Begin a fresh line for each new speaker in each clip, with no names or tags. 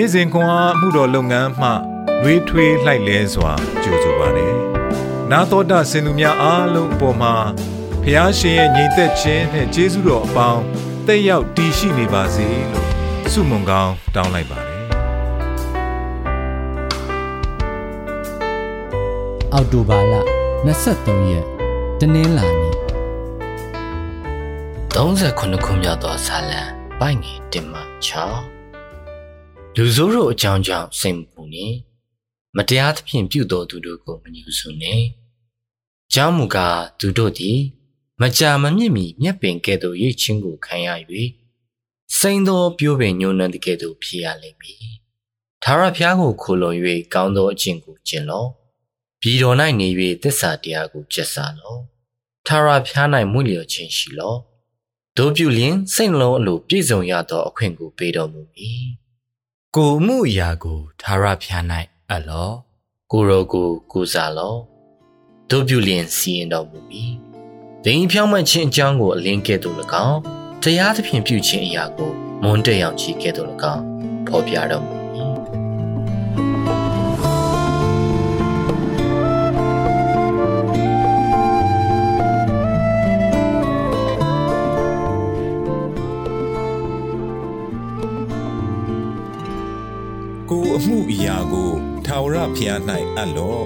နေ့စဉ်ခွန်အားမှုတော်လုပ်ငန်းမှလွေးထွေးလှိုက်လဲစွာကြိုဆိုပါတယ်။နာတော်တာစင်သူများအားလုံးအပေါ်မှာဖျားရှင်ရဲ့ညီသက်ခြင်းနဲ့ကျေးဇူးတော်အပေါင်းတက်ရောက်တည်ရှိနေပါစေလို့ဆုမွန်ကောင်းတောင်းလိုက်ပါတယ်။
အောက်တိုဘာလ23ရက်တနင်္လာနေ့
39ခုမြောက်သောဇာလံပိုင်ငယ်တင်မှ6 လူဆိုးတို့အကြောင်းကြောင့်စိတ်မပူနှင့်မတရားသဖြင့်ပြုတော်သူတို့ကိုမညှို့ဆုနှင့်ကြောင်းမူကားသူတို့သည်မကြာမမြင့်မီမျက်ပင်ကဲ့သို့ရိတ်ချင်းကိုခံရ၍စိန်သောပြိုးပင်ညှို့နှံတဲ့ကဲ့သို့ဖြစ်ရလိမ့်မည်သာရဖျားကိုခိုလုံ၍ကောင်းသောအကျင့်ကိုကျင့်လော့ပြည်တော်၌နေ၍သစ္စာတရားကိုကျက်စာလော့သာရဖျား၌မွေ့လျော်ခြင်းရှိလော့တို့ပြုလျင်စိတ်နှလုံးအလိုပြည့်စုံရသောအခွင့်ကိုပေးတော်မူမည် ကိုမှုအရာကိုသာရဖျား၌အပ်လောကိုရောကိုကိုစားလောတို့ပြုလျင်စီရင်တော်မူမည်ဒိန်ဖြောင်းမှခြင်းအကြောင်းကိုအလင်းကဲ့သို့၎င်းတရားသဖြင့်ပြုခြင်းအရာကိုမွန်းတက်ရောက်ခြင်းကဲ့သို့၎င်းဖော်ပြတော်မူ
အမှုအရာကိုထာဝရဘုရား၌အပ်လော့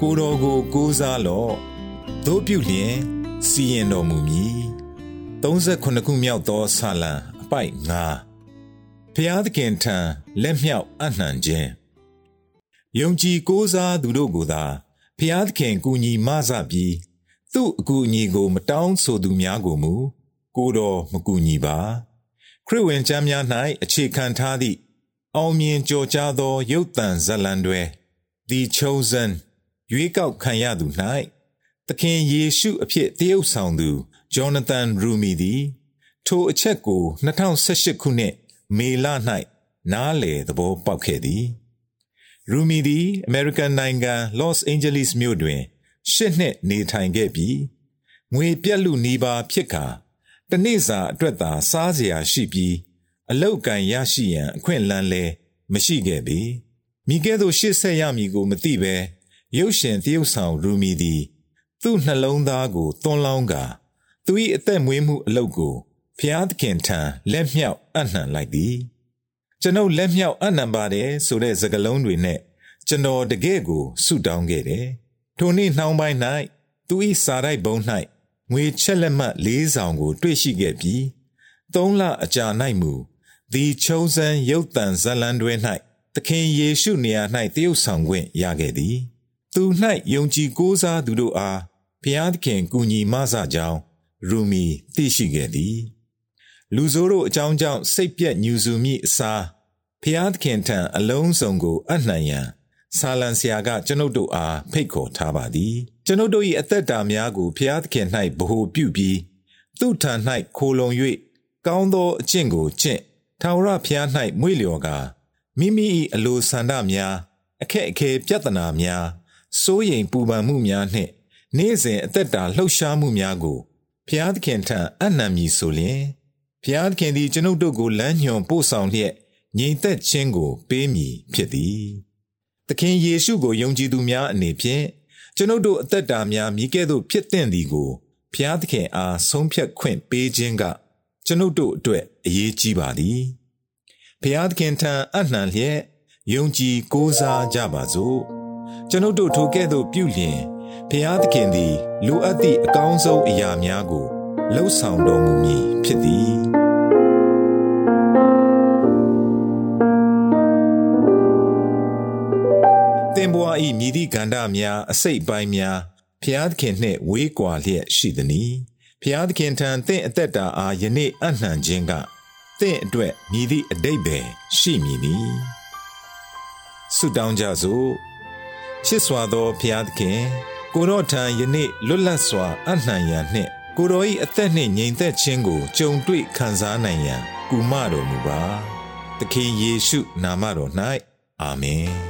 ကိုတော်ကိုကိုးစားလော့တို့ပြုလျင်စီရင်တော်မူမည်38ခုမြောက်သောဆာလံအပိုက်9ဘုရားသခင်ထံလက်မြောက်အနှံခြင်းယုံကြည်ကိုးစားသူတို့ကိုသာဘုရားသခင်ကူညီမဆပြီးသူ့အကူအညီကို မတောင်းဆိုသူများကိုမူကိုတော်မကူညီပါခရစ်ဝင်ကျမ်းများ၌အခြေခံထားသည့် အောင်မြင်ကြော်ကြားသောရုပ်တံဇလံတွေ The Chosen ရွေးကောက်ခံရသူ၌သခင်ယေရှုအဖြစ်တည်ဥဆောင်သူဂျောနသန်ရူမီသည် ထိုအချက်ကို2018ခုနှစ်မေလ၌နားလေသဘောပေါက်ခဲ့သည်ရူမီသည်အမေရိကန်နိုင်ငံလော့စ်အိန်ဂျလိစ်မြို့တွင်ရှစ်နှစ်နေထိုင်ခဲ့ပြီးငွေပြက်လူနီးပါးဖြစ်ကာတနေ့စာအတွက်သာစားစရာရှိပြီး အလောက်ကန်ရရှိရန်အခွင့်အလမ်းလဲမရှိခဲ့ပေမိကဲ့သို့ရှေ့ဆက်ရမည်ကိုမသိဘဲရုပ်ရှင်တရုပ်ဆောင်ရူမီသည် သူ့နှလုံးသားကိုသွန်းလောင်းကာသူ၏အသက်မွေးမှုအလုပ်ကိုဖျားသခင်ထံလက်မြောက်အနှံလိုက်သည်ကျွန်ုပ်လက်မြောက်အနှံပါတယ်ဆိုတဲ့စကားလုံးတွေနဲ့ကျွန်တော်တကယ်ကိုဆုတောင်းခဲ့တယ်ထိုနေ့နှောင်းပိုင်း၌သူ၏စာရိုက်ဘုံ၌ငွေချက်လက်မှတ်၄ဆောင်ကို တွေ့ရှိခဲ့ပြီးသုံးလအကြာ၌မူ The Chosen ရုပ်တံဇလံတွဲ၌သခင်ယေရှုနေရာ၌တရုပ်ဆောင်ခွင့်ရခဲ့သည်သူ၌ယုံကြည်ကိုးစားသူတို့အားဘုရားသခင်ကူညီမဆကြောင်းရူမီသိရှိခဲ့သည်လူဆိုးတို့အကြောင်းကြောင့်စိတ်ပြက်ညူစုမိအစားဖျားသခင်ထံအလုံးစုံကိုအနှံရန်ဆာလန်ဆရာကကျွန်ုပ်တို့အားဖိတ်ခေါ်ထားပါသည်ကျွန်ုပ်တို့၏အသက်တာများကိုဖျားသခင်၌ဗဟုပြုပြီးသူ့ထံ၌ခိုလုံ၍ကောင်းသောအကျင့်ကိုကျင့် ထာဝရဘုရား၌မွေ့လျော်ကာမိမိ၏အလိုဆန္ဒများအခက်အခဲပြဿနာများစိုးရိမ်ပူပန်မှုများနှင့်နေ့စဉ်အသက်တာလှုပ်ရှားမှုများကိုဘုရားသခင်ထံအနံ့မည်ဆိုလျင်ဘုရားသခင်သည်ကျွန်ုပ်တို့ကိုလမ်းညွှန်ပို့ဆောင်လျက်ညီသက်ခြင်းကိုပေးမည်ဖြစ်သည်သခင်ယေရှုကိုယုံကြည်သူများအနေဖြင့်ကျွန်ုပ်တို့အသက်တာများမိကဲ့သို့ဖြစ်တဲ့သည်ကိုဘုရားသခင်အားဆုံးဖြတ်ခွင့်ပေးခြင်းက ကျွန်ုပ်တို့အတွက်အရေးကြီးပါသည်ဘုရားသခင်ထံအနှံလျက်ယုံကြည်ကိုးစားကြပါစို့ကျွန်ုပ်တို့ထိုကဲ့သို့ပြုလျင်ဘုရားသခင်သည်လိုအပ်သည့်အကောင်းဆုံးအရာများကိုလှုပ်ဆောင်တော်မူမည်ဖြစ်သည်တင်ဘွားဤမြည်သည့်ကန္တများအစိတ်ပိုင်းများဖျားသခင်နှင့်ဝေးကွာလျက်ရှိသည်။ ဖျားသခင်ထံတင့်အသက်တာအားယနေ့အနှံခြင်းကတင့်အတွက်မြည်သည့်အတိတ်ပဲရှိမည်နီ။ဆုတောင်းကြစို့။ချစ်စွာသောဖျားသခင်ကိုတော်ထံယနေ့လွတ်လပ်စွာအနှံရန်နှင့်ကိုတော်၏အသက်နှင့်ငြိမ်သက်ခြင်းကိုကြုံတွေ့ခံစားနိုင်ရန်ကူမတော်မူပါ။သခင်ယေရှုနာမတော်၌အာမင်။